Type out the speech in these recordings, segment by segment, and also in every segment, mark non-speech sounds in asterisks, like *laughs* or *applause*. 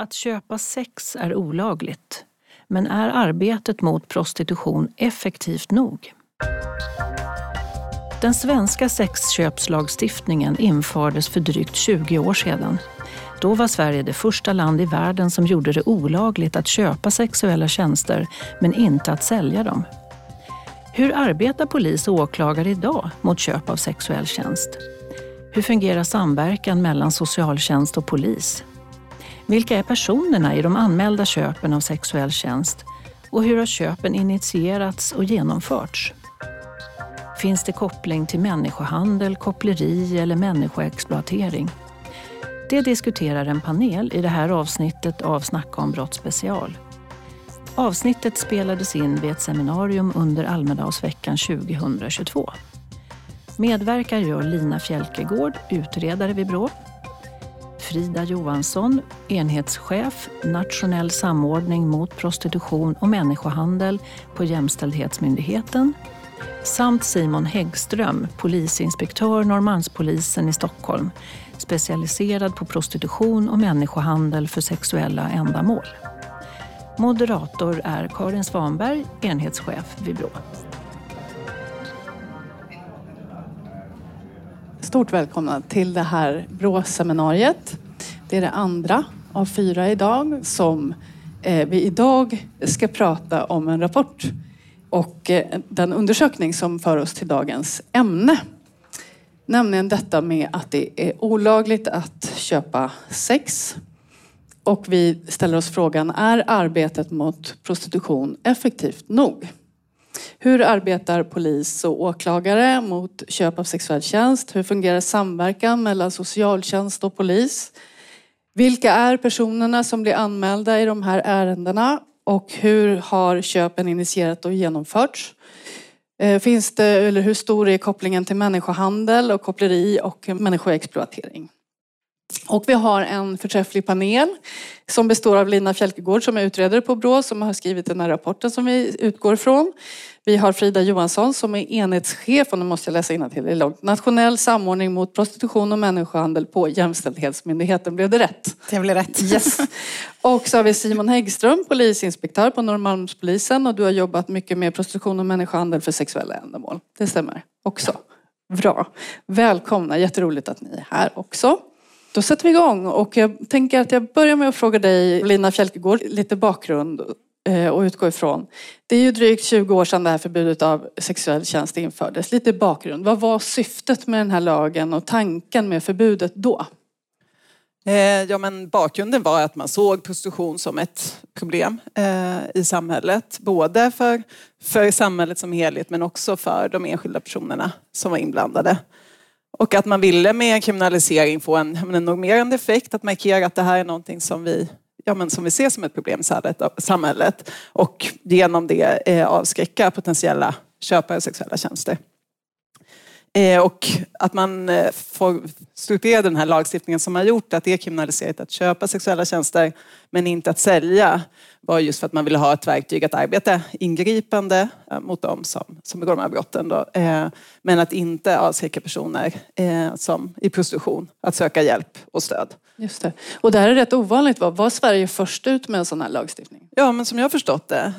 Att köpa sex är olagligt, men är arbetet mot prostitution effektivt nog? Den svenska sexköpslagstiftningen infördes för drygt 20 år sedan. Då var Sverige det första land i världen som gjorde det olagligt att köpa sexuella tjänster, men inte att sälja dem. Hur arbetar polis och åklagare idag mot köp av sexuell tjänst? Hur fungerar samverkan mellan socialtjänst och polis? Vilka är personerna i de anmälda köpen av sexuell tjänst? Och hur har köpen initierats och genomförts? Finns det koppling till människohandel, koppleri eller människoexploatering? Det diskuterar en panel i det här avsnittet av Snacka om brott special. Avsnittet spelades in vid ett seminarium under Almedalsveckan 2022. Medverkar gör Lina Fjälkegård, utredare vid Brå. Frida Johansson, enhetschef, nationell samordning mot prostitution och människohandel på Jämställdhetsmyndigheten. Samt Simon Häggström, polisinspektör Norrmalmspolisen i Stockholm, specialiserad på prostitution och människohandel för sexuella ändamål. Moderator är Karin Svanberg, enhetschef vid Brå. Stort välkomna till det här Brå-seminariet. Det är det andra av fyra idag som eh, vi idag ska prata om en rapport och eh, den undersökning som för oss till dagens ämne. Nämligen detta med att det är olagligt att köpa sex. Och vi ställer oss frågan, är arbetet mot prostitution effektivt nog? Hur arbetar polis och åklagare mot köp av sexuell tjänst? Hur fungerar samverkan mellan socialtjänst och polis? Vilka är personerna som blir anmälda i de här ärendena? Och hur har köpen initierat och genomförts? Eh, finns det, eller hur stor är kopplingen till människohandel och koppleri och människoexploatering? Och vi har en förträfflig panel som består av Lina Fjälkegård som är utredare på Brå som har skrivit den här rapporten som vi utgår från. Vi har Frida Johansson som är enhetschef, och nu måste jag läsa innantill, det är långt. Nationell samordning mot prostitution och människohandel på Jämställdhetsmyndigheten. Blev det rätt? Det blev rätt. Yes. *laughs* Och så har vi Simon Häggström, polisinspektör på Norrmalmspolisen och du har jobbat mycket med prostitution och människohandel för sexuella ändamål. Det stämmer också. Bra. Välkomna, jätteroligt att ni är här också. Då sätter vi igång och jag tänker att jag börjar med att fråga dig Lina Fjälkegård lite bakgrund eh, och utgå ifrån. Det är ju drygt 20 år sedan det här förbudet av sexuell tjänst infördes. Lite bakgrund. Vad var syftet med den här lagen och tanken med förbudet då? Eh, ja, men bakgrunden var att man såg prostitution som ett problem eh, i samhället. Både för, för samhället som helhet men också för de enskilda personerna som var inblandade. Och att man ville med en kriminalisering få en, en normerande effekt, att markera att det här är någonting som vi, ja, men som vi ser som ett problem i samhället och genom det eh, avskräcka potentiella köpare av sexuella tjänster. Eh, och att man eh, får strukturera den här lagstiftningen som har gjort att det är kriminaliserat att köpa sexuella tjänster men inte att sälja var just för att man ville ha ett verktyg att arbeta ingripande eh, mot dem som, som begår de här brotten. Då. Men att inte avskräcka personer som i prostitution att söka hjälp och stöd. Just det. Och det här är rätt ovanligt. Var Sverige först ut med en sån här lagstiftning? Ja, men som jag har förstått det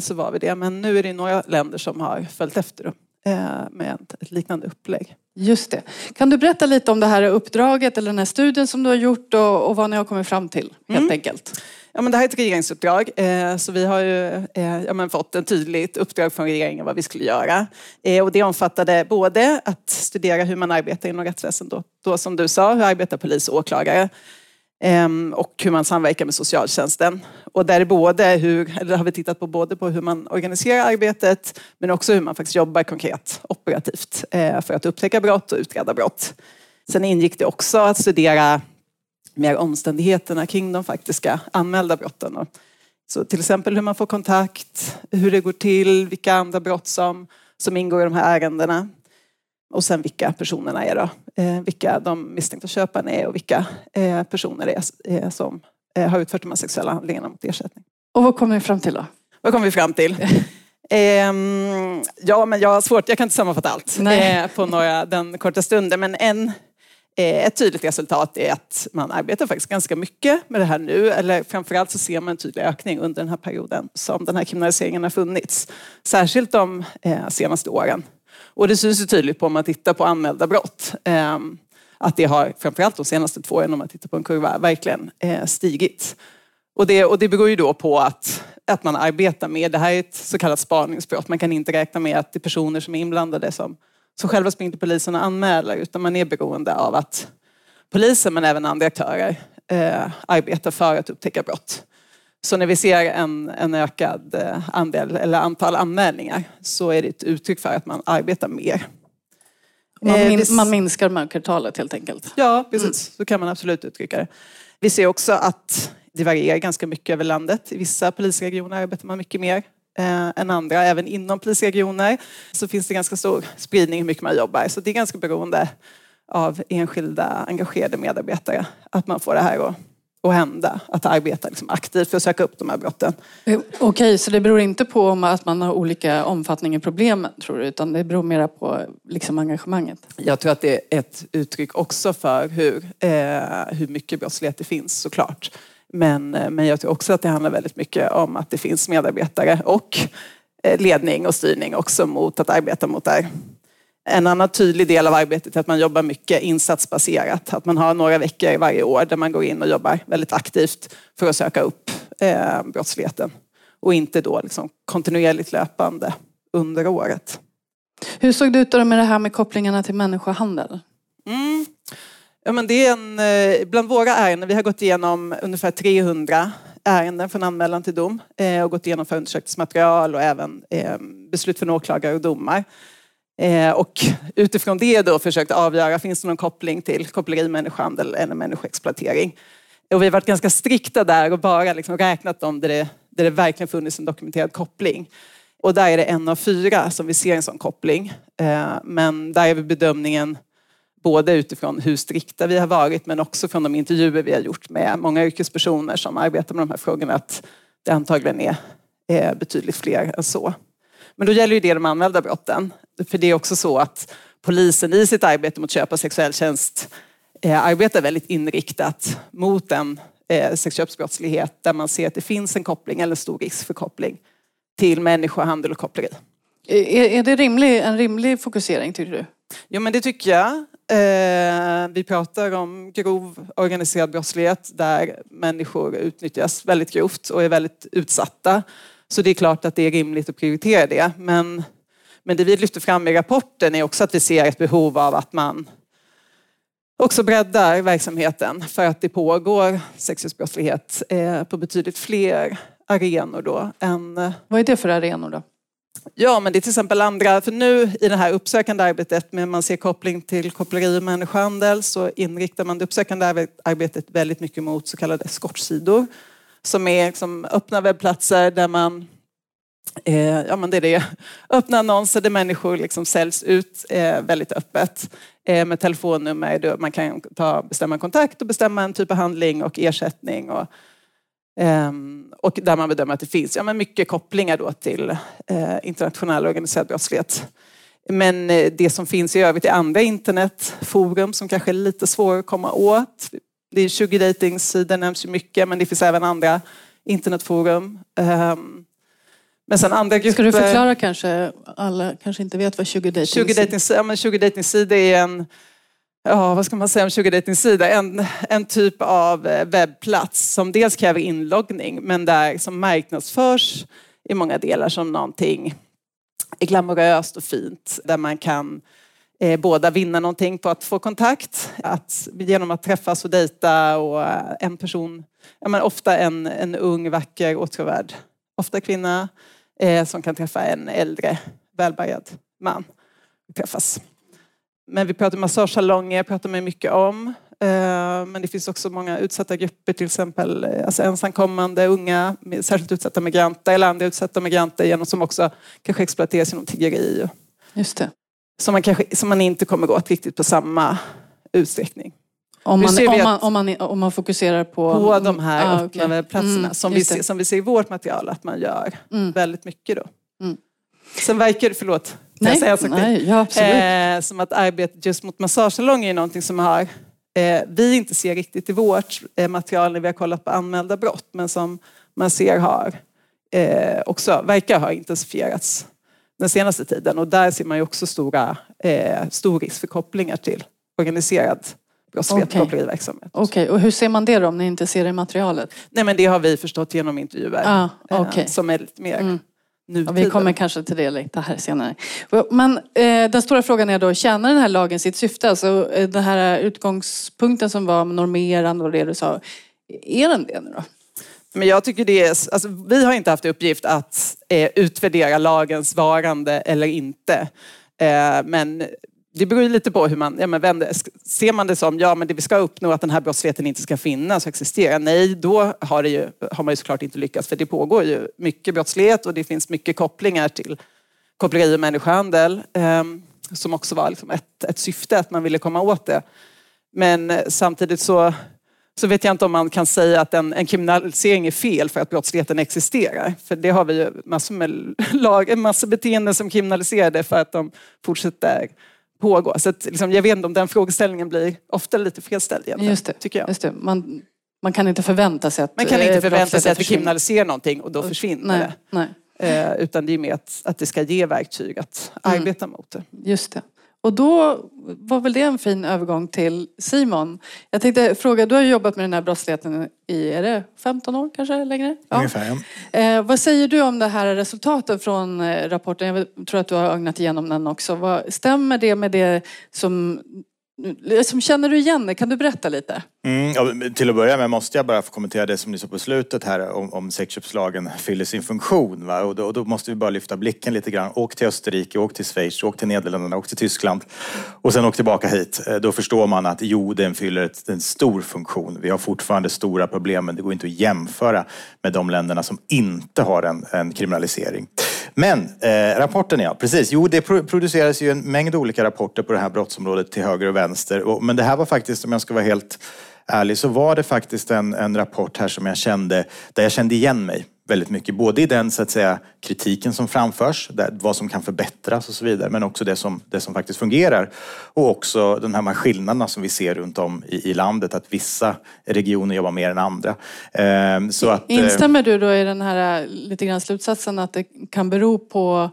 så var vi det. Men nu är det några länder som har följt efter. Eh, med ett liknande upplägg. Just det. Kan du berätta lite om det här uppdraget eller den här studien som du har gjort och, och vad ni har kommit fram till helt mm. enkelt? Ja, men det här är ett regeringsuppdrag eh, så vi har ju eh, ja, fått ett tydligt uppdrag från regeringen vad vi skulle göra. Och det omfattade både att studera hur man arbetar inom rättsväsendet, då, då som du sa, hur arbetar polis och åklagare? Ehm, och hur man samverkar med socialtjänsten. Och där är både hur, eller har vi tittat på både på hur man organiserar arbetet men också hur man faktiskt jobbar konkret operativt eh, för att upptäcka brott och utreda brott. Sen ingick det också att studera mer omständigheterna kring de faktiska anmälda brotten. Så till exempel hur man får kontakt, hur det går till, vilka andra brott som, som ingår i de här ärendena. Och sen vilka personerna är då. Eh, vilka de misstänkta köparna är och vilka eh, personer det är eh, som har utfört de här sexuella handlingarna mot ersättning. Och vad kom vi fram till då? Vad kom vi fram till? *laughs* Ehm, ja, men jag har svårt, jag kan inte sammanfatta allt eh, på några, den korta stunden. Men en, Eh, ett tydligt resultat är att man arbetar faktiskt ganska mycket med det här nu, eller framförallt så ser man en tydlig ökning under den här perioden som den här kriminaliseringen har funnits. Särskilt de eh, senaste åren. Och det syns ju tydligt på om man tittar på anmälda brott. Ehm, att det har, framförallt de senaste två åren om man tittar på en kurva, verkligen eh, stigit. Och det, och det beror ju då på att, att man arbetar med, det här är ett så kallat spaningsbrott, man kan inte räkna med att det är personer som är inblandade som som själva springer till polisen och anmäler utan man är beroende av att polisen men även andra aktörer eh, arbetar för att upptäcka brott. Så när vi ser en, en ökad eh, andel eller antal anmälningar så är det ett uttryck för att man arbetar mer. Man, eh, min, man minskar mörkertalet helt enkelt? Ja, precis. Mm. Så kan man absolut uttrycka det. Vi ser också att det varierar ganska mycket över landet. I vissa polisregioner arbetar man mycket mer eh, än andra. Även inom polisregioner så finns det ganska stor spridning hur mycket man jobbar. Så det är ganska beroende av enskilda engagerade medarbetare att man får det här att, att hända. Att arbeta liksom aktivt för att söka upp de här brotten. Eh, okej, okay, så det beror inte på att man har olika omfattning i problemen tror du? Utan det beror mer på liksom engagemanget? Jag tror att det är ett uttryck också för hur, eh, hur mycket brottslighet det finns såklart. Men, eh, men jag tror också att det handlar väldigt mycket om att det finns medarbetare och eh, ledning och styrning också mot att arbeta mot det här. En annan tydlig del av arbetet är att man jobbar mycket insatsbaserat. Att man har några veckor varje år där man går in och jobbar väldigt aktivt för att söka upp eh, brottsligheten. Och inte då liksom kontinuerligt löpande under året. Hur såg det ut då med det här med kopplingarna till människohandel? Mm. Ja, men det är en, eh, bland våra ärenden, vi har gått igenom ungefär 300 ärenden från anmälan till dom eh, och gått igenom förundersökningsmaterial och även beslut från åklagare och domar. Eh, och *laughs* utifrån det då försökt avgöra, finns det någon koppling till koppleri, människohandel eller människoexploatering? Och vi har varit ganska strikta där och bara liksom räknat dem där det, där det verkligen funnits en dokumenterad koppling. Och där är det en av fyra som vi ser en sån koppling. Eh, men där är vi bedömningen Både utifrån hur strikta vi har varit men också från de intervjuer vi har gjort med många yrkespersoner som arbetar med de här frågorna att det antagligen är, är betydligt fler än så. Men då gäller ju det de anmälda brotten. För det är också så att polisen i sitt arbete mot köp av sexuell tjänst eh, arbetar väldigt inriktat mot en eh, sexköpsbrottslighet där man ser att det finns en koppling eller stor risk för koppling till människohandel och koppleri. Är, är det rimlig, en rimlig fokusering tycker du? Jo men det tycker jag. Eh, vi pratar om grov organiserad brottslighet där människor utnyttjas väldigt grovt och är väldigt utsatta. Så det är klart att det är rimligt att prioritera det. Men, men det vi lyfter fram i rapporten är också att vi ser ett behov av att man också breddar verksamheten för att det pågår sexualbrottslighet eh, på betydligt fler arenor då än... Vad är det för arenor då? Ja, men det är till exempel andra, för nu i det här uppsökande arbetet med man ser koppling till koppleri och människohandel så inriktar man det uppsökande arbetet väldigt mycket mot så kallade eskortsidor som är liksom öppna webbplatser där man eh, ja, men det är det. Öppna annonser där människor liksom säljs ut eh, väldigt öppet eh, med telefonnummer. Man kan ta, bestämma kontakt och bestämma en typ av handling och ersättning. Och, ehm, och där man bedömer att det finns ja, men mycket kopplingar då till eh, internationell organiserad brottslighet. Men eh, det som finns i övrigt är andra internetforum som kanske är lite svårare att komma åt. Det är 20 dejtingsidor nämns ju mycket men det finns även andra internetforum. Ehm, men sen andra grupper... Ska du förklara kanske, alla kanske inte vet vad 20 dejtingsidor 20 dejtingsidor är en ja, vad ska man säga om sugardejtingsida, en, en typ av eh, webbplats som dels kräver inloggning men där som marknadsförs i många delar som någonting glamoröst och fint där man kan eh, båda vinna någonting på att få kontakt, att, genom att träffas och dejta och eh, en person, ja, men ofta en, en ung, vacker, åtråvärd, ofta kvinna eh, som kan träffa en äldre, välbärgad man. Träffas. Men vi pratar massagesalonger, pratar man mycket om. Eh, men det finns också många utsatta grupper, till exempel eh, alltså ensamkommande, unga, särskilt utsatta migranter eller andra utsatta migranter genom som också kanske exploateras genom tiggeri. Just det. Som man, kanske, som man inte kommer gå åt riktigt på samma utsträckning. Om man, om man, om man, om man fokuserar på... På de här ah, öppna okay. platserna mm, som, vi ser, som vi ser i vårt material att man gör mm. väldigt mycket då. Mm. Sen verkar förlåt, Nej, nej ja, absolut. Eh, som att arbetet just mot massagesalonger är någonting som har eh, vi inte ser riktigt i vårt eh, material när vi har kollat på anmälda brott, men som man ser har eh, också verkar ha intensifierats den senaste tiden. Och där ser man ju också stora, eh, stor risk för kopplingar till organiserad brottslighet, Okej. koppleriverksamhet. Okej, och hur ser man det då om ni inte ser det i materialet? Nej men det har vi förstått genom intervjuer. Ah, eh, okej. Som är lite mer Mm. Ja, vi kommer kanske till det lite här senare. Men eh, den stora frågan är då, tjänar den här lagen sitt syfte? Alltså eh, den här utgångspunkten som var normerande och det du sa, är den det nu då? Men jag tycker det är, alltså, vi har inte haft i uppgift att eh, utvärdera lagens varande eller inte. Eh, men det beror ju lite på hur man ja, men vänder. Ser man det som, ja men det vi ska uppnå att den här brottsligheten inte ska finnas och existera. Nej, då har, det ju, har man ju såklart inte lyckats. För det pågår ju mycket brottslighet och det finns mycket kopplingar till koppleri och människohandel. Eh, som också var liksom ett, ett syfte, att man ville komma åt det. Men eh, samtidigt så så vet jag inte om man kan säga att en, en kriminalisering är fel för att brottsligheten existerar. För det har vi ju massor med *laughs* lag, massor beteenden som kriminaliserade för att de fortsätter pågå. Så att, liksom, jag vet inte om den frågeställningen blir ofta lite felställd egentligen, Just det. tycker jag. Just det. Man, man kan inte förvänta sig att Man kan eh, inte förvänta sig att vi försvinner. kriminaliserar någonting och då försvinner Nej, nej, det. Eh, utan det är mer att, att det ska ge verktyg att Mm. arbeta mot det. just det. Och då var väl det en fin övergång till Simon. Jag tänkte fråga, du har jobbat med den här brottsligheten i, är det 15 år kanske längre? Ja. Ungefär, ja. Eh, vad säger du om det här resultatet från eh, rapporten? Jag tror att du har ögnat igenom den också. Vad, stämmer det med det som, Eh, som... Känner du igen det? Kan du berätta lite? Mm, ja, till att börja med måste jag bara få kommentera det som ni sa på slutet här om, om sexköpslagen fyller sin funktion. Va? Och, då, och då måste vi bara lyfta blicken lite grann. Åk till Österrike, åk till Schweiz, åk till Nederländerna, åk till Tyskland och sen åk tillbaka hit. Eh, då förstår man att jo, den fyller ett, en stor funktion. Vi har fortfarande stora problem men det går inte att jämföra med de länderna som inte har en, en kriminalisering. Men eh, rapporten ja, precis. Jo, det produceras ju en mängd olika rapporter på det här brottsområdet till höger och vänster. Och, men det här var faktiskt, om jag ska vara helt ärlig, så var det faktiskt en, en rapport här som jag kände, där jag kände igen mig väldigt mycket. Både i den så att säga, kritiken som framförs, där, vad som kan förbättras och så vidare, men också det som, det som faktiskt fungerar. Och också de här skillnaderna som vi ser runt om i, i landet, att vissa regioner jobbar mer än andra. Ehm, så att, eh, Instämmer du då i den här eh, lite grann slutsatsen att det kan bero på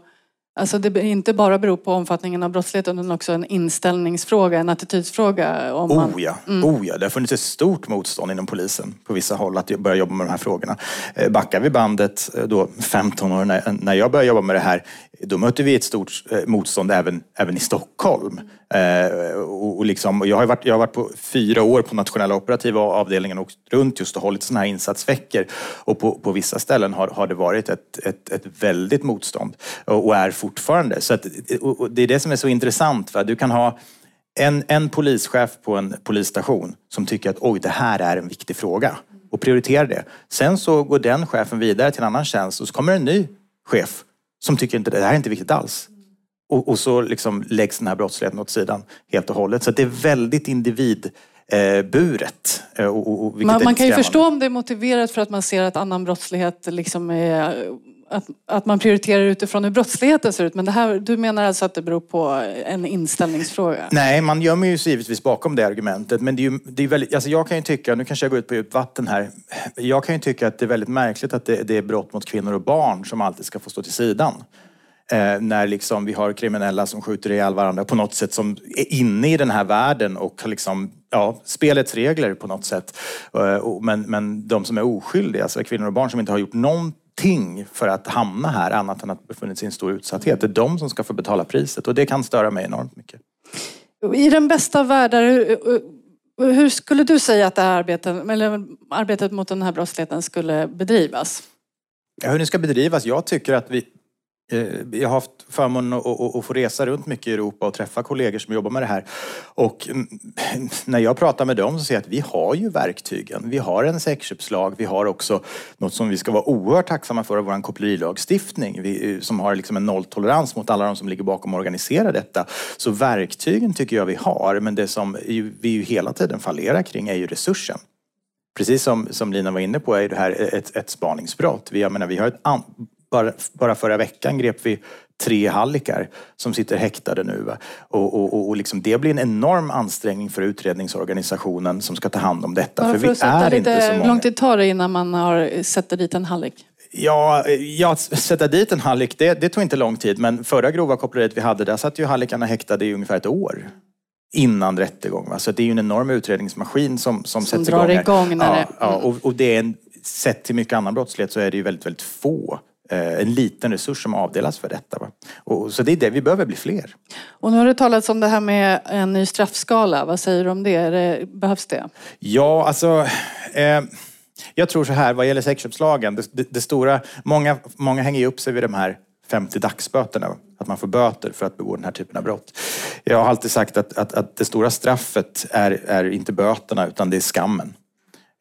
Alltså det inte bara beror på omfattningen av brottsligheten utan också en inställningsfråga, en attitydsfråga. Om man, Oh ja, oh ja, det har funnits ett stort motstånd inom polisen på vissa håll att börja jobba med de här frågorna. Eh, Backar vi bandet eh, då 15 år när, jag började jobba med det här, då mötte vi ett stort eh, motstånd även, även i Stockholm. Eh, och, och liksom, och jag, har varit, jag har varit på fyra år på nationella operativa avdelningen och runt just och hållit sådana här insatsveckor. Och på, på vissa ställen har, har det varit ett, ett, ett väldigt motstånd och är fortfarande. Så att, och, och det är det som är så intressant. Va? Du kan ha en, en polischef på en polisstation som tycker att oj, det här är en viktig fråga och prioriterar det. Sen så går den chefen vidare till en annan tjänst och så kommer en ny chef som tycker inte det här är inte viktigt alls. Och, och så liksom läggs den här brottsligheten åt sidan helt och hållet. Så att det är väldigt individburet. Eh, och, och, och, vilket man, man kan ju förstå om det är motiverat för att man ser att annan brottslighet liksom är att, att man prioriterar utifrån hur brottsligheten ser ut. Men det här, du menar alltså att det beror på en inställningsfråga? Nej, man gömmer ju sig givetvis bakom det argumentet. Men det är ju, det är väldigt, alltså jag kan ju tycka, nu kanske jag går ut på djupt vatten här. Jag kan ju tycka att det är väldigt märkligt att det, det är brott mot kvinnor och barn som alltid ska få stå till sidan. Eh, när liksom vi har kriminella som skjuter ihjäl varandra på något sätt som är inne i den här världen och liksom, ja, spelets regler på något sätt. Eh, och, men, men de som är oskyldiga, alltså kvinnor och barn som inte har gjort någonting för att hamna här annat än att befunnit sig i en stor utsatthet. Det är de som ska få betala priset och det kan störa mig enormt mycket. I den bästa av världar, hur, hur skulle du säga att det här arbetet, eller arbetet mot den här brottsligheten skulle bedrivas? Ja, hur det ska bedrivas? Jag tycker att vi... Eh, jag har haft förmånen att, få resa runt mycket i Europa och träffa kollegor som jobbar med det här. Och när jag pratar med dem så säger jag att vi har ju verktygen. Vi har en sexköpslag. Vi har också något som vi ska vara oerhört tacksamma för, vår kopplerilagstiftning. Vi, eh, som har liksom en nolltolerans mot alla de som ligger bakom och organiserar detta. Så verktygen tycker jag vi har. Men det som vi ju hela tiden fallerar kring är ju resursen. Precis som, som Lina var inne på är det här ett, ett spaningsbrott. Vi, jag menar, vi har ett an, bara, bara förra veckan grep vi tre hallickar som sitter häktade nu. Och, och, och liksom det blir en enorm ansträngning för utredningsorganisationen som ska ta hand om detta. Bara för vi är inte så hur många. lång tid tar det innan man har sätter dit en hallick? Ja, ja, att sätta dit en hallick, det, det tog inte lång tid. Men förra grova koppleriet vi hade, där satt ju hallickarna häktade i ungefär ett år. Innan rättegång. Va? Så det är ju en enorm utredningsmaskin som, som, Som sätts drar igång. igång när ja, det- ja, och, och det är en, sett till mycket annan brottslighet så är det ju väldigt, väldigt få. Eh, en liten resurs som avdelas för detta. Va? Och, så det är det, vi behöver bli fler. Och nu har det talats om det här med en ny straffskala. Vad säger du om det? Det behövs det? Ja, alltså... Eh, jag tror så här, vad gäller sexköpslagen, det, det, det stora... Många, många hänger ju upp sig vid de här 50 dagsböterna. Att man får böter för att begå den här typen av brott. Jag har alltid sagt att, att, att det stora straffet är, är inte böterna utan det är skammen.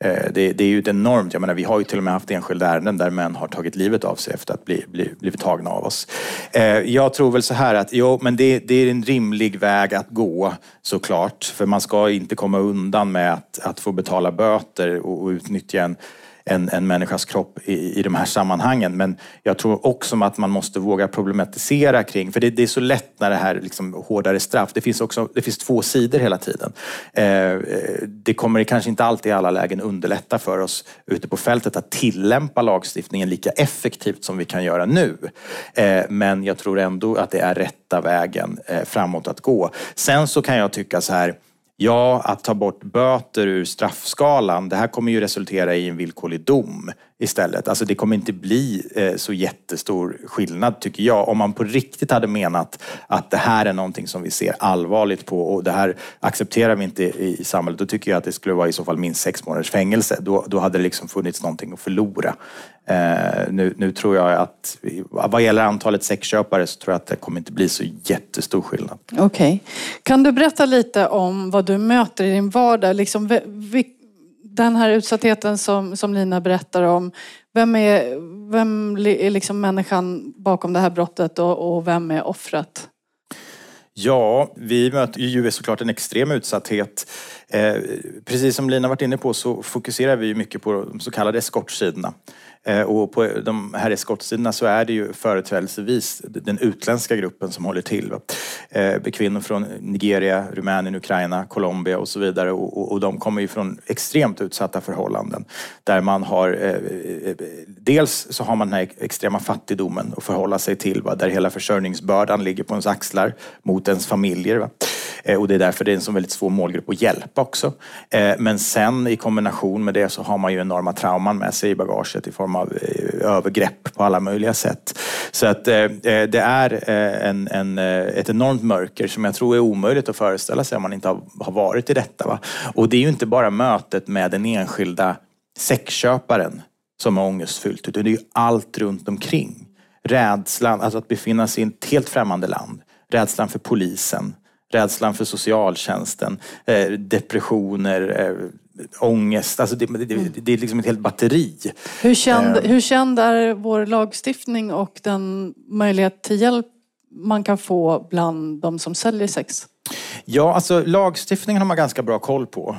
Eh, det, det är ju ett enormt, jag menar vi har ju till och med haft enskilda ärenden där män har tagit livet av sig efter att bli, bli, blivit tagna av oss. Eh, Jag tror väl så här att, jo men det, det är en rimlig väg att gå såklart. För man ska inte komma undan med att, att få betala böter och, och utnyttja en, en, en människas kropp i, i de här sammanhangen. Men jag tror också att man måste våga problematisera kring, för det, det är så lätt när det här liksom hårdare straff, det finns, också, det finns två sidor hela tiden. Eh, det kommer kanske inte alltid i alla lägen underlätta för oss ute på fältet att tillämpa lagstiftningen lika effektivt som vi kan göra nu. Eh, men jag tror ändå att det är rätta vägen eh, framåt att gå. Sen så kan jag tycka så här, Ja, att ta bort böter ur straffskalan, det här kommer ju resultera i en villkorlig dom istället. Alltså det kommer inte bli eh, så jättestor skillnad tycker jag. Om man på riktigt hade menat att det här är någonting som vi ser allvarligt på och det här accepterar vi inte i, i samhället, då tycker jag att det skulle vara i så fall minst sex månaders fängelse. Då, då hade det liksom funnits någonting att förlora. Eh, nu, nu tror jag att, vad gäller antalet sexköpare så tror jag att det kommer inte bli så jättestor skillnad. Okej. Kan du berätta lite om vad du möter i din vardag? Liksom, vi- den här utsattheten som, som Lina berättar om. Vem är, vem är liksom människan bakom det här brottet och, och vem är offret? Ja, vi möter ju såklart en extrem utsatthet. Eh, precis som Lina varit inne på så fokuserar vi ju mycket på de så kallade eskortsidorna. Eh, och på de här eskortsidorna så är det ju företrädelsevis den utländska gruppen som håller till. Eh, kvinnor från Nigeria, Rumänien, Ukraina, Colombia och så vidare. Och, de kommer ju från extremt utsatta förhållanden. Där man har, eh, dels så har man den här extrema fattigdomen att förhålla sig till. Där hela försörjningsbördan ligger på ens axlar mot ens familjer. Eh, och det är därför det är en så väldigt svår målgrupp att hjälpa också. Eh, men sen i kombination med det så har man ju enorma trauman med sig i bagaget i form av eh, övergrepp på alla möjliga sätt. Så att det är en, en, ett enormt mörker som jag tror är omöjligt att föreställa sig om man inte har, har varit i detta. Va? Och det är ju inte bara mötet med den enskilda sexköparen som är ångestfyllt, utan det är ju allt runt omkring. Rädslan, alltså att befinna sig i ett helt främmande land. Rädslan för polisen. Rädslan för socialtjänsten. Eh, depressioner. Eh, ångest. Alltså det, det, det, det är liksom ett helt batteri. Hur känd, hur känd är vår lagstiftning och den möjlighet till hjälp man kan få bland de som säljer sex? Ja, alltså lagstiftningen har man ganska bra koll på.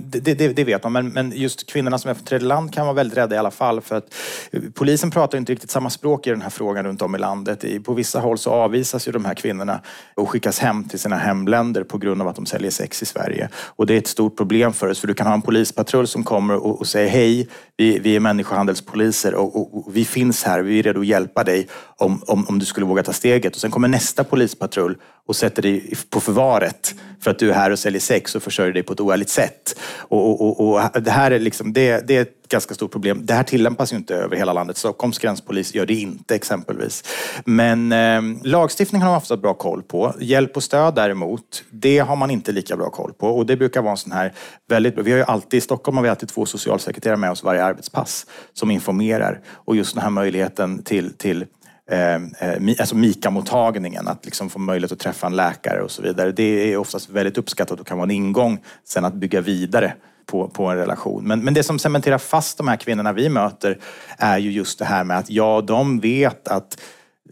Det, det, det vet man, men, men just kvinnorna som är från tredje land kan vara väldigt rädda i alla fall. För att eh, polisen pratar inte riktigt samma språk i den här frågan runt om i landet. På vissa håll så avvisas ju de här kvinnorna och skickas hem till sina hemländer på grund av att de säljer sex i Sverige. Och det är ett stort problem för oss, för du kan ha en polispatrull som kommer och, och säger hej, vi, vi är människohandelspoliser och, och, och vi finns här, vi är redo att hjälpa dig om, om, om du skulle våga ta steget. Och sen kommer nästa polispatrull och sätter dig på förvaret för att du är här och säljer sex och försörjer dig på ett oärligt sätt. Och, och, och, och det här är liksom, det, det är ett ganska stort problem. Det här tillämpas ju inte över hela landet. Stockholms gränspolis gör det inte exempelvis. Men eh, lagstiftningen har man haft bra koll på. Hjälp och stöd däremot, det har man inte lika bra koll på. Och det brukar vara en sån här väldigt Vi har ju alltid, I Stockholm har vi alltid två socialsekreterare med oss varje arbetspass som informerar. Och just den här möjligheten till, till Ehm, eh, alltså MIKA-mottagningen, att liksom få möjlighet att träffa en läkare och så vidare. Det är oftast väldigt uppskattat och kan vara en ingång sen att bygga vidare på, på en relation. Men, men det som cementerar fast de här kvinnorna vi möter är ju just det här med att ja, de vet att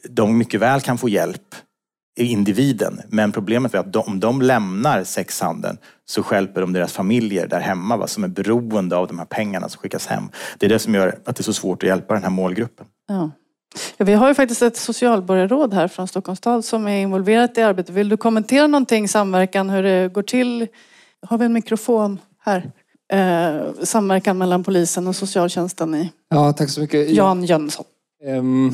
de mycket väl kan få hjälp i individen. Men problemet är att de, om de lämnar sexhandeln så stjälper de deras familjer där hemma va, som är beroende av de här pengarna som skickas hem. Det är det som gör att det är så svårt att hjälpa den här målgruppen. Ja vi har ju faktiskt ett socialborgarråd här från Stockholms stad som är involverat i arbetet. Vill du kommentera någonting, samverkan, hur det går till? Har vi en mikrofon här? Eh, samverkan mellan polisen och socialtjänsten i Ja, tack så mycket. Jan Jönsson. Ehm,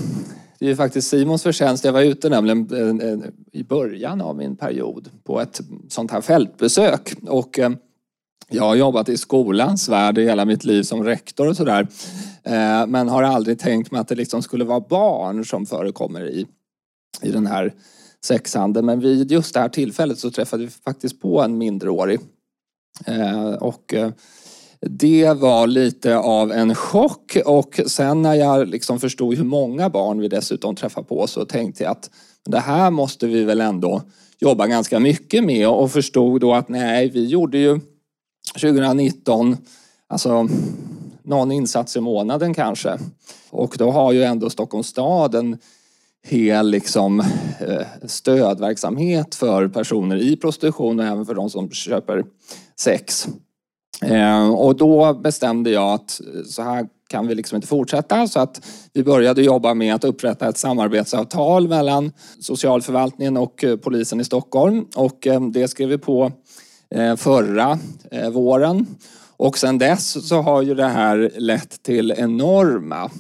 Det är ju faktiskt Simons förtjänst. Jag var ute nämligen eh, eh, i början av min period på ett sånt här fältbesök. Och eh, jag har jobbat i skolans värld i hela mitt liv som rektor och sådär. Eh, men har aldrig tänkt mig att det liksom skulle vara barn som förekommer i, i den här sexhandeln. Men vid just det här tillfället så träffade vi faktiskt på en mindreårig. Eh, och eh, det var lite av en chock och sen när jag liksom förstod hur många barn vi dessutom träffar på så tänkte jag att det här måste vi väl ändå jobba ganska mycket med och förstod då att nej, vi gjorde ju 2019 alltså någon insats i månaden kanske. Och då har ju ändå Stockholms stad en hel liksom, eh, stödverksamhet för personer i prostitution och även för de som köper sex. Eh, och då bestämde jag att så här kan vi liksom inte fortsätta så att vi började jobba med att upprätta ett samarbetsavtal mellan socialförvaltningen och eh, polisen i Stockholm och det skrev vi på Eh, förra eh, våren. Och sen dess så har ju det här lett till enorma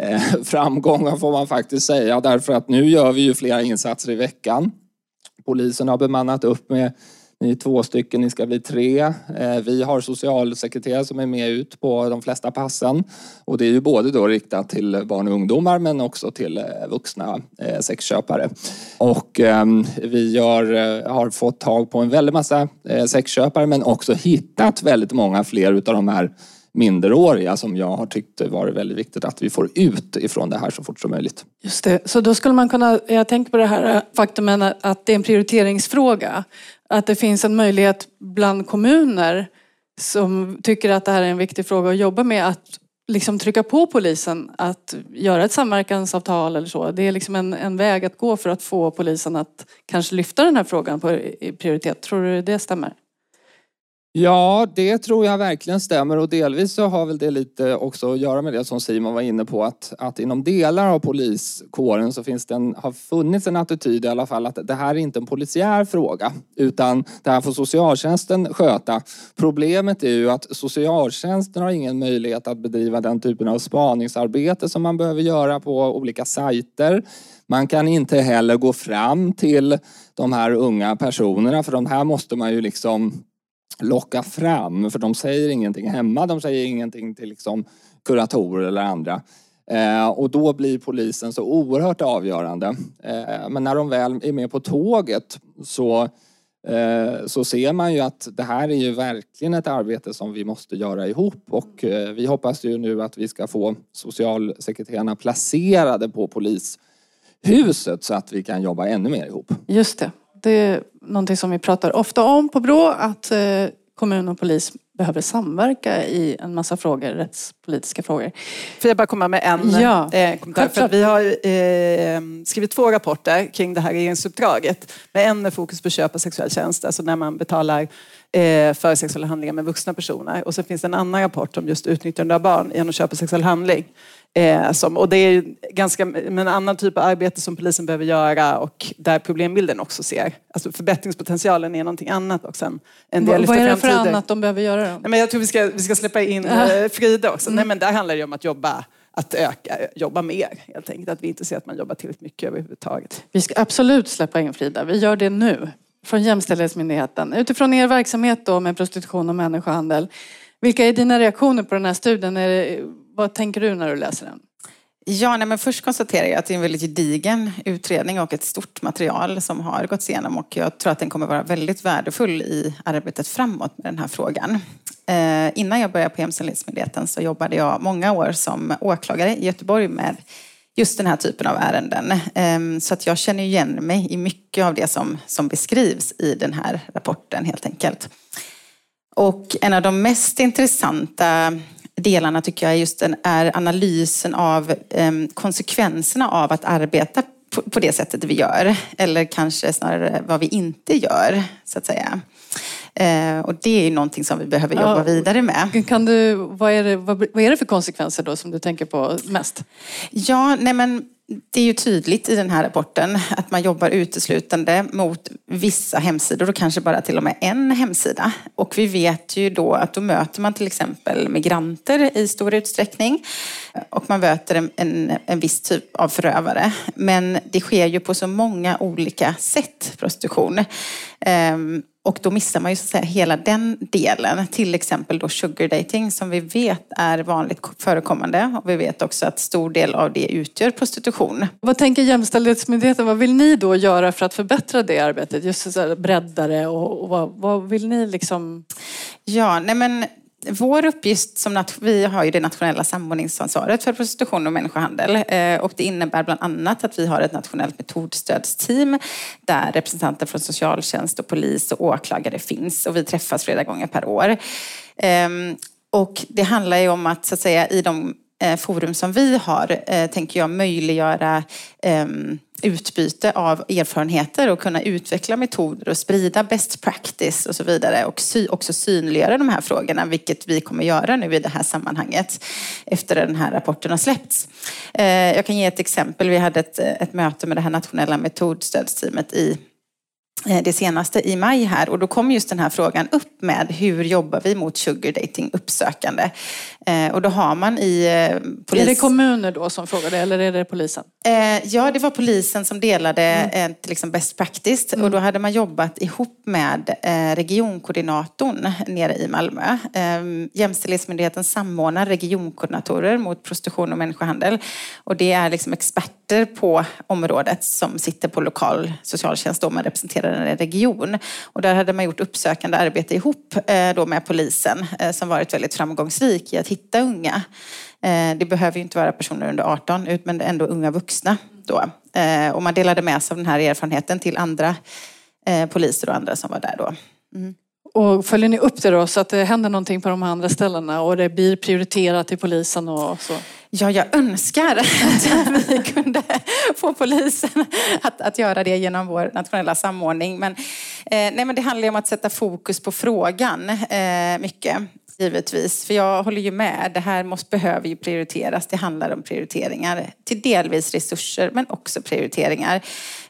eh, *laughs* framgångar får man faktiskt säga därför att nu gör vi ju flera insatser i veckan. Polisen har bemannat upp med ni är två stycken, ni ska bli tre. Eh, vi har socialsekreterare som är med ut på de flesta passen. Och det är ju både då riktat till barn och ungdomar men också till eh, vuxna eh, sexköpare. Och ehm, vi gör, har fått tag på en väldig massa sexköpare men också hittat väldigt många fler utav de här minderåriga som jag har tyckt varit väldigt viktigt att vi får ut ifrån det här så fort som möjligt. Just det. Så då skulle man kunna, jag tänker på det här faktumen att det är en prioriteringsfråga. Att det finns en möjlighet bland kommuner som tycker att det här är en viktig fråga att jobba med att liksom trycka på polisen att göra ett samverkansavtal eller så. Det är liksom en, en väg att gå för att få polisen att kanske lyfta den här frågan på i prioritet. Tror du det stämmer? Ja, det tror jag verkligen stämmer och delvis så har väl det lite också att göra med det som Simon var inne på att, att inom delar av poliskåren så finns det en, har funnits en attityd i alla fall att det här är inte en polisiär fråga utan det här får socialtjänsten sköta. Problemet är ju att socialtjänsten har ingen möjlighet att bedriva den typen av spaningsarbete som man behöver göra på olika sajter. Man kan inte heller gå fram till de här unga personerna för de här måste man ju liksom locka fram för de säger ingenting hemma, de säger ingenting till liksom kuratorer eller andra. Eh, och då blir polisen så oerhört avgörande. Eh, men när de väl är med på tåget så, eh, så ser man ju att det här är ju verkligen ett arbete som vi måste göra ihop och eh, vi hoppas ju nu att vi ska få socialsekreterarna placerade på polishuset så att vi kan jobba ännu mer ihop. Just det. Det någonting som vi pratar ofta om på Brå, att eh, kommun och polis behöver samverka i en massa frågor, rättspolitiska frågor. Får jag bara komma med en Ja, eh, kommentar? För vi har eh, skrivit två rapporter kring det här regeringsuppdraget. Med en med fokus på köp av sexuell tjänst, alltså när man betalar eh, för sexuella handlingar med vuxna personer. Och så finns det en annan rapport om just utnyttjande av barn genom köp av sexuell handling. Eh, som, och det är ganska, en annan typ av arbete som polisen behöver göra och där problembilden också ser. Alltså förbättringspotentialen är någonting annat också än en del Vad, är det för tidigare. annat de behöver göra då? Nej, men jag tror vi ska, vi ska släppa in eh, Frida också. Nej, men där handlar det om att jobba, att öka, jobba mer helt enkelt. Att vi inte ser att man jobbar tillräckligt mycket överhuvudtaget. Vi ska absolut släppa in Frida. Vi gör det nu. Från Jämställdhetsmyndigheten. Utifrån er verksamhet då med prostitution och människohandel. Vilka är dina reaktioner på den här studien? Vad tänker du när du läser den? Ja, nej, men först konstaterar jag att det är en väldigt gedigen utredning och ett stort material som har gått igenom och jag tror att den kommer vara väldigt värdefull i arbetet framåt med den här frågan. Eh, innan jag började på Jämställdhetsmyndigheten så jobbade jag många år som åklagare i Göteborg med just den här typen av ärenden. Eh, så att jag känner igen mig i mycket av det som, som beskrivs i den här rapporten helt enkelt. Och en av de mest intressanta delarna tycker jag just den är analysen av eh, konsekvenserna av att arbeta på, på det sättet vi gör. Eller kanske snarare vad vi inte gör, så att säga. Eh, och det är ju någonting som vi behöver jobba Ja. vidare med. Kan du, vad, är det, vad, vad är det för konsekvenser då som du tänker på mest? Ja, nej men det är ju tydligt i den här rapporten att man jobbar uteslutande mot vissa hemsidor och kanske bara till och med en hemsida. Och vi vet ju då att då möter man till exempel migranter i stor utsträckning och man möter en, en, en viss typ av förövare. Men det sker ju på så många olika sätt, prostitution. Ehm, och då missar man ju så att säga hela den delen. Till exempel då sugar dating som vi vet är vanligt förekommande. Och vi vet också att stor del av det utgör prostitution. Vad tänker Jämställdhetsmyndigheten? Vad vill ni då göra för att förbättra det arbetet? Just så bredda det och, och vad, vad, vill ni liksom? Ja, nej men vår uppgift som vi har ju det nationella samordningsansvaret för prostitution och människohandel eh, och det innebär bland annat att vi har ett nationellt metodstödsteam där representanter från socialtjänst och polis och åklagare finns och vi träffas flera gånger per år. Ehm, och det handlar ju om att, så att säga, i de Eh, forum som vi har, eh, tänker jag möjliggöra ehm, utbyte av erfarenheter och kunna utveckla metoder och sprida best practice och så vidare och sy också synliggöra de här frågorna, vilket vi kommer göra nu i det här sammanhanget efter den här rapporten har släppts. Eh, jag kan ge ett exempel. Vi hade ett, ett möte med det här nationella metodstödsteamet i det senaste i maj här och då kom just den här frågan upp med hur jobbar vi mot sugar dating uppsökande? Eh, och då har man i polis... Eh, är det kommuner då som frågade eller är det polisen? Ja, det var polisen som delade mm. liksom best practice mm. och då hade man jobbat ihop med regionkoordinatorn nere i Malmö. Jämställdhetsmyndigheten samordnar regionkoordinatorer mot prostitution och människohandel och det är liksom experter på området som sitter på lokal socialtjänst då man eller en region. Och där hade man gjort uppsökande arbete ihop eh, då med polisen eh, som varit väldigt framgångsrik i att hitta unga. Eh, det behöver ju inte vara personer under 18 men ändå unga vuxna då. Och man delade med sig av den här erfarenheten till andra poliser och andra som var där då. Mm. Och följer ni upp det då så att det händer någonting på de andra ställena och det blir prioriterat i polisen och så? Ja, jag önskar *laughs* att vi kunde få polisen att, att göra det genom vår nationella samordning. Men, eh, nej, men det handlar ju om att sätta fokus på frågan eh, mycket. Givetvis, för jag håller ju med. Det här måste, behöver ju prioriteras. Det handlar om prioriteringar. Till delvis resurser, men också prioriteringar.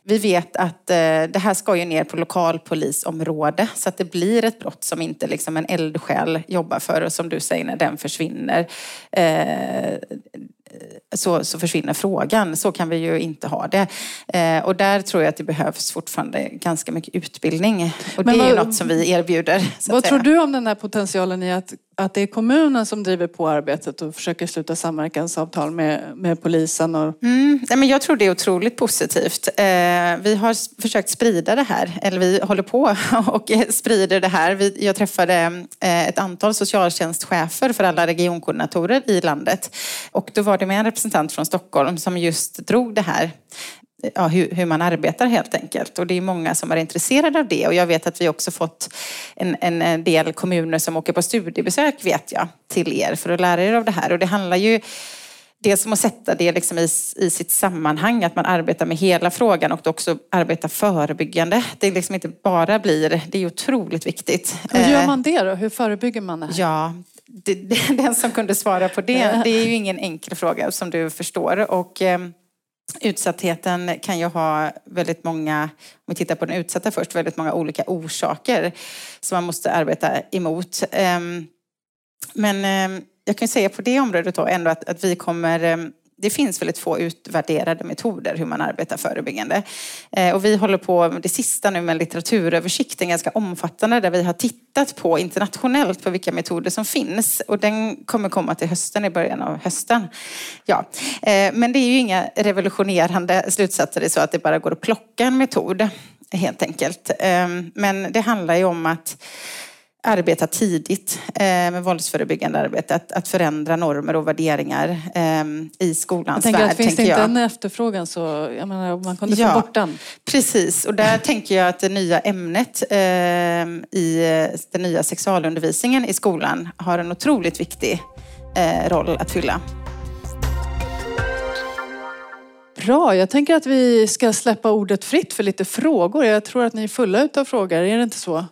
Vi vet att eh, det här ska ju ner på lokalpolisområde så att det blir ett brott som inte liksom en eldsjäl jobbar för och som du säger när den försvinner eh, så, så försvinner frågan. Så kan vi ju inte ha det. Eh, och där tror jag att det behövs fortfarande ganska mycket utbildning. Och Men det är ju något som vi erbjuder. Vad tror du om den här potentialen i att, att det är kommunen som driver på arbetet och försöker sluta samverkansavtal med, med polisen? Och... Mm, men jag tror det är otroligt positivt. Eh, vi har försökt sprida det här, eller vi håller på *laughs* och sprider det här. Vi, jag träffade eh, ett antal socialtjänstchefer för alla regionkoordinatorer i landet. Och då var det med en representant från Stockholm som just drog det här ja, hur, hur, man arbetar helt enkelt. Och det är många som är intresserade av det. Och jag vet att vi också fått en, en del kommuner som åker på studiebesök, vet jag, till er för att lära er av det här. Och det handlar ju dels om att sätta det liksom i, i sitt sammanhang, att man arbetar med hela frågan och också arbetar förebyggande. Det liksom inte bara blir, det är otroligt viktigt. Hur gör eh, man det då? Hur förebygger man det? Ja, det, det, *laughs* den som kunde svara på det, det är ju ingen enkel fråga som du förstår. Och, eh, utsattheten kan ju ha väldigt många, om vi tittar på den utsatta först, väldigt många olika orsaker som man måste arbeta emot. Ehm, men ehm, jag kan säga på det området då ändå att, att vi kommer ehm, det finns väldigt få utvärderade metoder hur man arbetar förebyggande. Eh, och vi håller på med det sista nu med en litteraturöversikt, en ganska omfattande, där vi har tittat på internationellt på vilka metoder som finns. Och den kommer komma till hösten, i början av hösten. Ja. Eh, men det är ju inga revolutionerande slutsatser, det är så att det bara går att plocka en metod, helt enkelt. Eh, men det handlar ju om att arbeta tidigt eh, med våldsförebyggande arbete. Att, att förändra normer och värderingar eh, i skolans jag värld. Att finns det inte en efterfrågan så jag menar, man kunde ja, få bort den. Precis, och där tänker jag att det nya ämnet eh, i den nya sexualundervisningen i skolan har en otroligt viktig eh, roll att fylla. Bra, jag tänker att vi ska släppa ordet fritt för lite frågor. Jag tror att ni är fulla av frågor, är det inte så?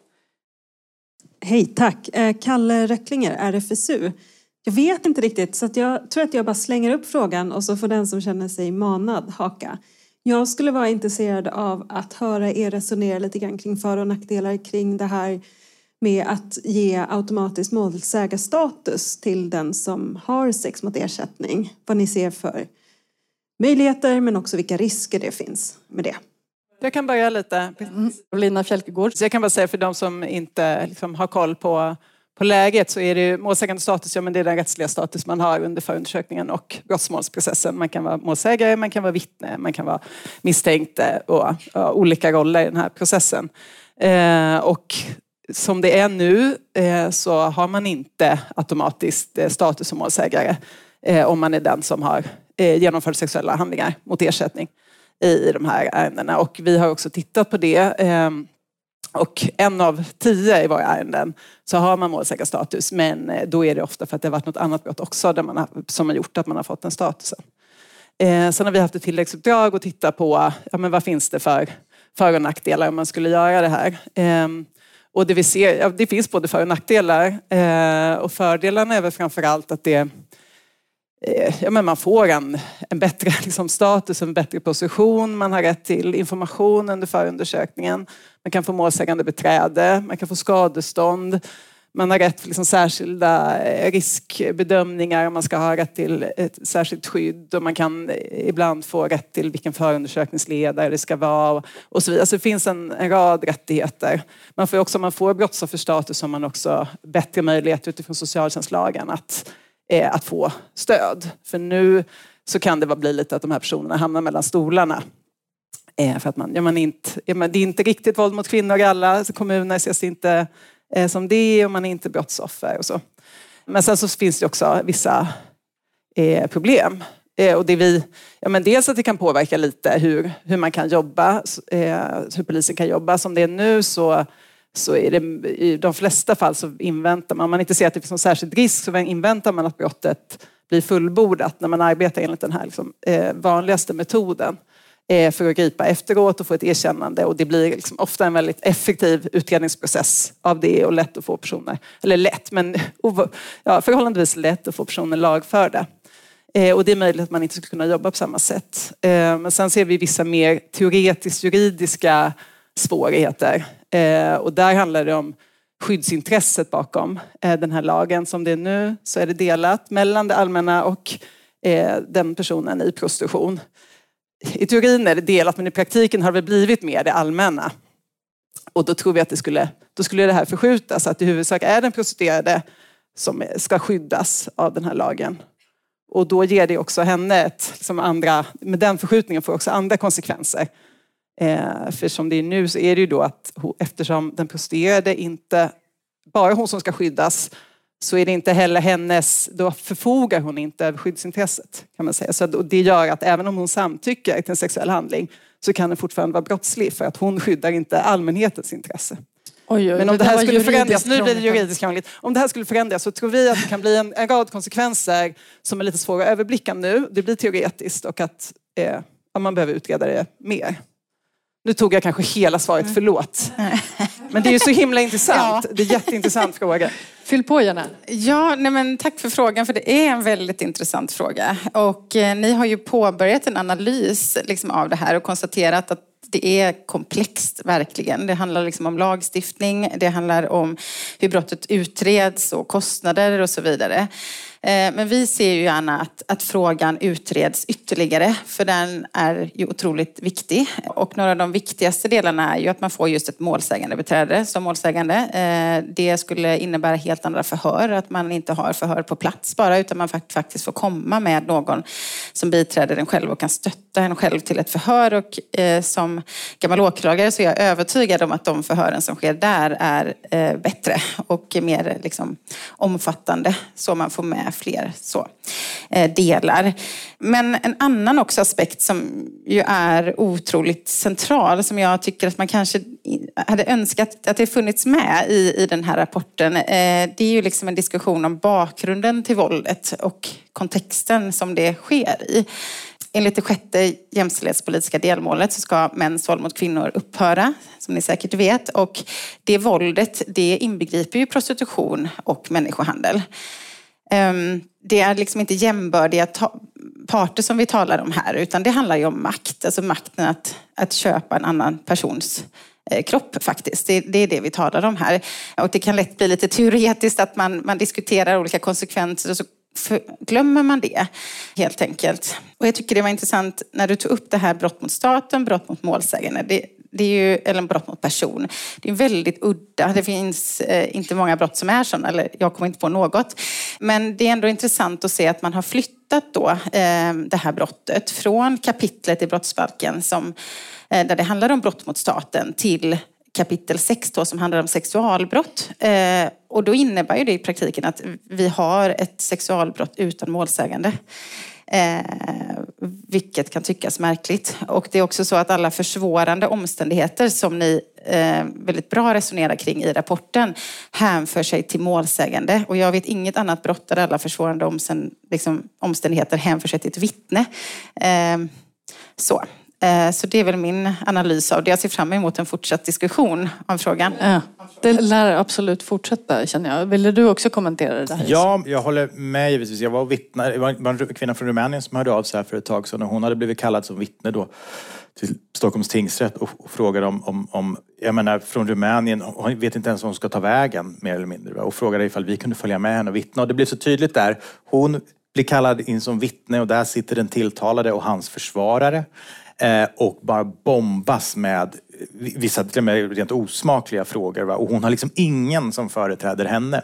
Hej, tack. Eh, Kalle Röcklinger, RFSU. Jag vet inte riktigt, så jag tror att jag bara slänger upp frågan och så får den som känner sig manad haka. Jag skulle vara intresserad av att höra er resonera lite grann kring för och nackdelar kring det här med att ge automatisk målsägarstatus till den som har sex mot ersättning. Vad ni ser för möjligheter men också vilka risker det finns med det. Jag kan börja lite. Mm. Lina Fjälkegård. Så jag kan bara säga för de som inte liksom, har koll på, på läget så är det målsägande status, ja men det är den rättsliga status man har under förundersökningen och brottsmålsprocessen. Man kan vara målsägare, man kan vara vittne, man kan vara misstänkt och, och olika roller i den här processen. Eh, och som det är nu eh, så har man inte automatiskt eh, status som målsägare eh, om man är den som har genomfört sexuella handlingar mot ersättning i de här ärendena. Och vi har också tittat på det. Ehm, och en av tio i våra ärenden så har man målsägarstatus men eh, då är det ofta för att det har varit något annat brott också där man har, som har gjort att man har fått den statusen. Eh, sen har vi haft ett tilläggsuppdrag och titta på ja, men vad finns det för för och nackdelar om man skulle göra det här. Ehm, och det vi ser, ja, det finns både för och nackdelar. Eh, och fördelarna är väl framförallt att det Eh, ja, men man får en, en bättre *laughs* liksom, status, en bättre position, man har rätt till information under förundersökningen, man kan få målsägande beträde, man kan få skadestånd, man har rätt till liksom särskilda eh, riskbedömningar, man ska ha rätt till ett särskilt skydd och man kan eh, ibland få rätt till vilken förundersökningsledare det ska vara och så vidare. Alltså, det finns en, en rad rättigheter. Man får också, om man får brottsofferstatus har man också bättre möjlighet utifrån socialtjänstlagen att, eh, att få stöd. För nu så kan det bli lite att de här personerna hamnar mellan stolarna. Eh, för att man, ja, man inte, ja, det är inte riktigt våld mot kvinnor i alla kommuner ses inte Eh, som det och man är inte brottsoffer och så. Men sen så finns det också vissa eh, problem. Eh, och det vi, ja men dels att det kan påverka lite hur, hur man kan jobba, eh, hur polisen kan jobba. Som det är nu så, så är det i de flesta fall så inväntar man, om man inte ser att det finns någon särskild risk så inväntar man att brottet blir fullbordat när man arbetar enligt den här liksom, eh, vanligaste metoden. Eh, för att gripa efteråt och få ett erkännande och det blir liksom ofta en väldigt effektiv utredningsprocess av det och lätt att få personer, eller lätt men *laughs* ja, förhållandevis lätt att få personer lagförda. Eh, och det är möjligt att man inte skulle kunna jobba på samma sätt. Eh, men sen ser vi vissa mer teoretiskt juridiska svårigheter Eh, och där handlar det om skyddsintresset bakom eh, den här lagen. Som det är nu så är det delat mellan det allmänna och eh, den personen i prostitution i teorin är det delat men i praktiken har det blivit mer det allmänna. Och då tror vi att det skulle, då skulle det här förskjutas, att i huvudsak är den prostituerade som ska skyddas av den här lagen. Och då ger det också henne ett, liksom andra, med den förskjutningen får också andra konsekvenser. Eh, för som det är nu så är det ju då att eftersom den prostituerade inte, bara hon som ska skyddas, så är det inte heller hennes, då förfogar hon inte över skyddsintresset. Kan man säga. Så det gör att även om hon samtycker till en sexuell handling så kan den fortfarande vara brottslig för att hon skyddar inte allmänhetens intresse. Oj, oj, Men om det, det här skulle förändras, nu blir det juridiskt krångligt. Om det här skulle förändras så tror vi att det kan bli en, en rad konsekvenser som är lite svåra att överblicka nu. Det blir teoretiskt och att eh, man behöver utreda det mer. Nu tog jag kanske hela svaret, mm. förlåt. Men det är ju så himla *laughs* intressant. Ja. Det är en jätteintressant fråga. Fyll på gärna. Ja, nej men tack för frågan, för det är en väldigt intressant fråga. Och eh, ni har ju påbörjat en analys liksom, av det här och konstaterat att det är komplext, verkligen. Det handlar liksom om lagstiftning, det handlar om hur brottet utreds och kostnader och så vidare. Eh, men vi ser ju gärna att, att frågan utreds ytterligare för den är ju otroligt viktig. Och några av de viktigaste delarna är ju att man får just ett målsägandebiträde som målsägande. Eh, det skulle innebära helt andra förhör, att man inte har förhör på plats bara utan man faktiskt får komma med någon som biträder en själv och kan stötta en själv till ett förhör. Och eh, som gammal åklagare så är jag övertygad om att de förhören som sker där är bättre och mer liksom, omfattande så man får med fler så, eh, delar. Men en annan också aspekt som ju är otroligt central, som jag tycker att man kanske hade önskat att det funnits med i, i den här rapporten, eh, det är ju liksom en diskussion om bakgrunden till våldet och kontexten som det sker i. Enligt det sjätte jämställdhetspolitiska delmålet så ska mäns våld mot kvinnor upphöra, som ni säkert vet. Och det våldet, det inbegriper ju prostitution och människohandel. Ehm, det är liksom inte jämbördiga parter som vi talar om här, utan det handlar ju om makt. Alltså makten att, att köpa en annan persons eh, kropp faktiskt. Det, det, är det vi talar om här. Och det kan lätt bli lite teoretiskt att man, man diskuterar olika konsekvenser och så glömmer man det helt enkelt. Och jag tycker det var intressant när du tog upp det här brott mot staten, brott mot målsägande. Det, det är ju, eller brott mot person. Det är väldigt udda. Det finns eh, inte många brott som är sådana, eller jag kommer inte på något. Men det är ändå intressant att se att man har flyttat då, eh, det här brottet från kapitlet i brottsbalken som, eh, där det handlar om brott mot staten till kapitel 6 då, som handlar om sexualbrott. Eh, och då innebär ju det i praktiken att vi har ett sexualbrott utan målsägande. Eh, vilket kan tyckas märkligt. Och det är också så att alla försvårande omständigheter som ni eh, väldigt bra resonerar kring i rapporten hänför sig till målsägande. Och jag vet inget annat brott där alla försvårande liksom, omständigheter hänför sig till ett vittne. Eh, så. Eh, så det är väl min analys av det. Jag ser fram emot en fortsatt diskussion om frågan. Ja, det lär absolut fortsätta känner jag. Ville du också kommentera det där? Ja, jag håller med givetvis. Jag var vittne, det var en kvinna från Rumänien som hörde av sig här för ett tag sedan och hon hade blivit kallad som vittne då till Stockholms tingsrätt och, och frågade om, om, om, jag menar från Rumänien, hon vet inte ens var hon ska ta vägen mer eller mindre. Och frågade ifall vi kunde följa med henne och vittna. Och det blev så tydligt där. Hon blir kallad in som vittne och där sitter den tilltalade och hans försvarare. Eh, och bara bombas med vissa till och med rent osmakliga frågor. Va? Och hon har liksom ingen som företräder henne.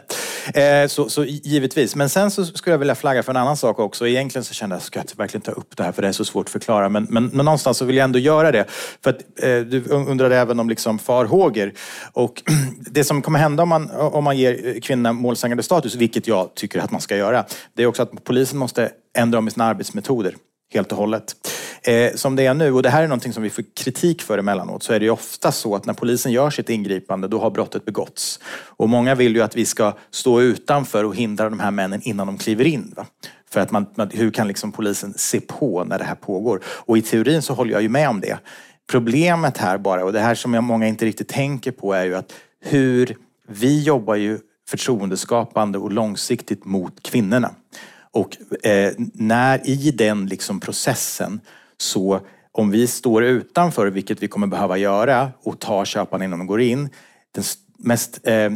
Eh, så, så, givetvis. Men sen så skulle jag vilja flagga för en annan sak också. Egentligen så kände jag, ska jag verkligen ta upp det här för det är så svårt att förklara. Men, men, men någonstans så vill jag ändå göra det. För att, eh, du undrade även om liksom farhågor. Och *clears throat* det som kommer hända om man, om man ger kvinnorna målsägande status, vilket jag tycker att man ska göra, det är också att polisen måste ändra om i sina arbetsmetoder helt och hållet. Eh, som det är nu, och det här är någonting som vi får kritik för emellanåt, så är det ju ofta så att när polisen gör sitt ingripande, då har brottet begåtts. Och många vill ju att vi ska stå utanför och hindra de här männen innan de kliver in. Va? För att man, hur kan liksom polisen se på när det här pågår? Och i teorin så håller jag ju med om det. Problemet här bara, och det här som många inte riktigt tänker på, är ju att hur vi jobbar ju förtroendeskapande och långsiktigt mot kvinnorna. Och eh, när i den liksom processen så om vi står utanför, vilket vi kommer behöva göra, och tar köparna innan de går in, den mest eh,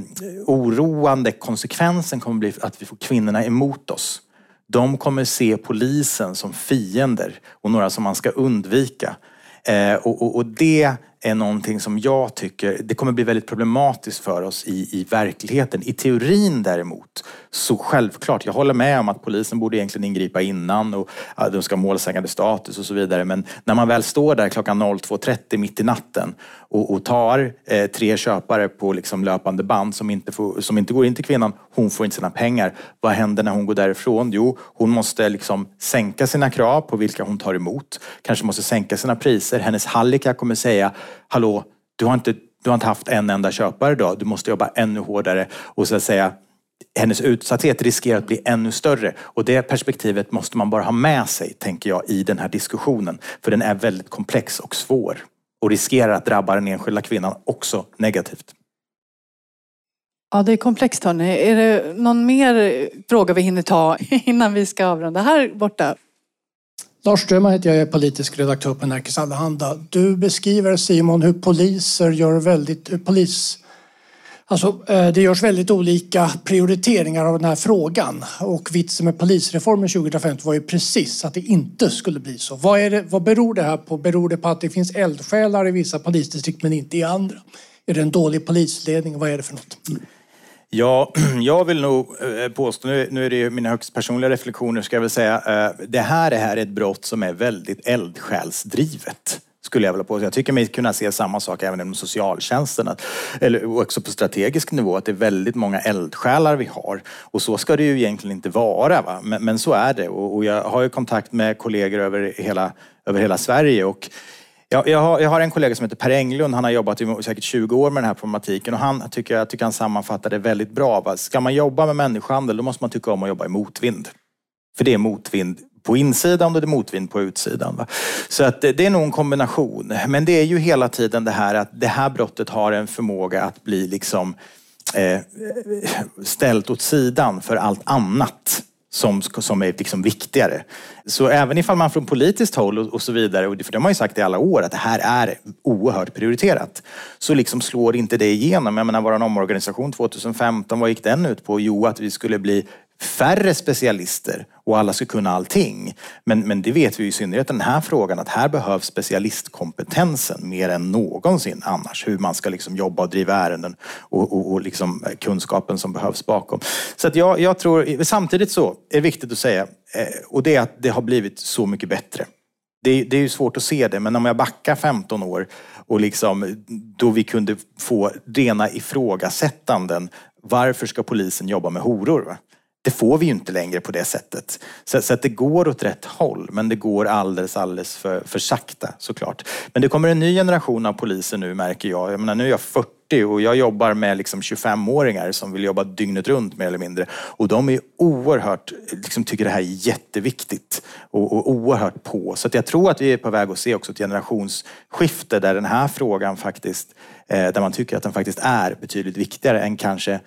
oroande konsekvensen kommer bli att vi får kvinnorna emot oss. De kommer se polisen som fiender och några som man ska undvika. Eh, och, och, och, det är någonting som jag tycker, det kommer bli väldigt problematiskt för oss i, i verkligheten. I teorin däremot, så självklart, jag håller med om att polisen borde egentligen ingripa innan och ja, de ska ha målsägande status och så vidare. Men när man väl står där klockan 02.30 mitt i natten och, och tar eh, tre köpare på liksom löpande band som inte, får, som inte går in till kvinnan, hon får inte sina pengar. Vad händer när hon går därifrån? Jo, hon måste liksom sänka sina krav på vilka hon tar emot. Kanske måste sänka sina priser. Hennes hallika kommer säga, hallå, du har inte du har inte haft en enda köpare idag. Du måste jobba ännu hårdare och så att säga hennes utsatthet riskerar att bli ännu större. Och det perspektivet måste man bara ha med sig, tänker jag, i den här diskussionen. För den är väldigt komplex och svår och riskerar att drabba den enskilda kvinnan också negativt. Ja, det är komplext hörni. Är det någon mer fråga vi hinner ta *laughs* innan vi ska avrunda här borta? Lars Strömman heter jag, jag är politisk redaktör på Nerikes Allehanda. Du beskriver Simon hur poliser gör väldigt, polis Alltså, eh, det görs väldigt olika prioriteringar av den här frågan och vitsen med polisreformen 2015 var ju precis att det inte skulle bli så. Vad, är det, vad beror det här på? Beror det på att det finns eldsjälar i vissa polisdistrikt men inte i andra? Är det en dålig polisledning? Vad är det för något? Ja, *clears throat* jag vill nog eh, påstå, nu, är det ju mina högst personliga reflektioner ska jag väl säga, eh, det här är ett brott som är väldigt eldsjälsdrivet skulle jag vilja påstå. Jag tycker mig kunna se samma sak även inom socialtjänsten. eller också på strategisk nivå, att det är väldigt många eldsjälar vi har. Och så ska det ju egentligen inte vara. Va? Men, men så är det. Och, och, jag har ju kontakt med kollegor över hela, över hela Sverige. Och jag, jag, har, jag har en kollega som heter Per Englund. Han har jobbat i säkert 20 år med den här problematiken och han tycker, jag tycker han sammanfattar det väldigt bra. Va? Ska man jobba med människohandel då måste man tycka om att jobba i motvind. För det är motvind på insidan och det är motvind på utsidan. Va? Så att det är nog en kombination. Men det är ju hela tiden det här att det här brottet har en förmåga att bli liksom eh, ställt åt sidan för allt annat som, som är liksom viktigare. Så även ifall man från politiskt håll och, och så vidare, för det har man ju sagt i alla år att det här är oerhört prioriterat, så liksom slår inte det igenom. Jag menar, vår omorganisation 2015, vad gick den ut på? Jo, att vi skulle bli färre specialister och alla ska kunna allting. Men, men det vet vi i synnerhet den här frågan att här behövs specialistkompetensen mer än någonsin annars. Hur man ska liksom jobba och driva ärenden och, och, och liksom kunskapen som behövs bakom. Så att jag, jag tror, samtidigt så är det viktigt att säga, eh, och det är att det har blivit så mycket bättre. Det, det är ju svårt att se det, men om jag backar 15 år och liksom, då vi kunde få rena ifrågasättanden. Varför ska polisen jobba med horor? Det får vi ju inte längre på det sättet. Så, så, att det går åt rätt håll, men det går alldeles, alldeles för, för sakta såklart. Men det kommer en ny generation av poliser nu märker jag. Jag menar, nu är jag 40 och jag jobbar med liksom 25-åringar som vill jobba dygnet runt mer eller mindre. Och de är oerhört, liksom, tycker det här är jätteviktigt och, och oerhört på. Så att jag tror att vi är på väg att se också ett generationsskifte där den här frågan faktiskt, eh, där man tycker att den faktiskt är betydligt viktigare än kanske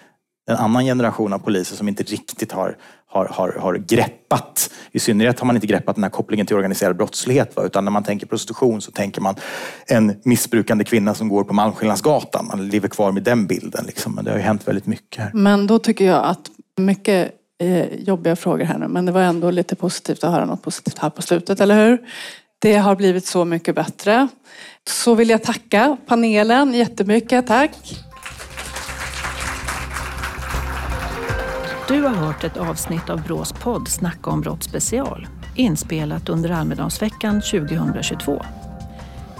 en annan generation av poliser som inte riktigt har, har, har, har greppat, i synnerhet har man inte greppat den här kopplingen till organiserad brottslighet. Va? Utan när man tänker prostitution så tänker man en missbrukande kvinna som går på Malmskillnadsgatan. Man lever kvar med den bilden. Liksom. Men det har ju hänt väldigt mycket här. Men då tycker jag att mycket eh, jobbiga frågor här nu, men det var ändå lite positivt att höra något positivt här på slutet, eller hur? Det har blivit så mycket bättre. Så vill jag tacka panelen jättemycket. Tack! Du har hört ett avsnitt av Brås podd Snacka om brott special, inspelat under Almedalsveckan 2022.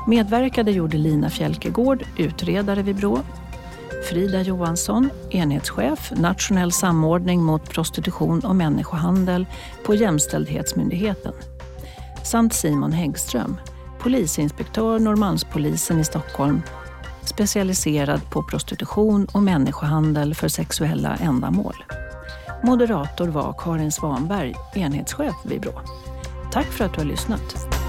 Medverkade gjorde Lina Fjälkegård, utredare vid Brå, Frida Johansson, enhetschef, nationell samordning mot prostitution och människohandel på Jämställdhetsmyndigheten, samt Simon Häggström, polisinspektör Norrmalmspolisen i Stockholm, specialiserad på prostitution och människohandel för sexuella ändamål. Moderator var Karin Svanberg, enhetschef vid Brå. Tack för att du har lyssnat.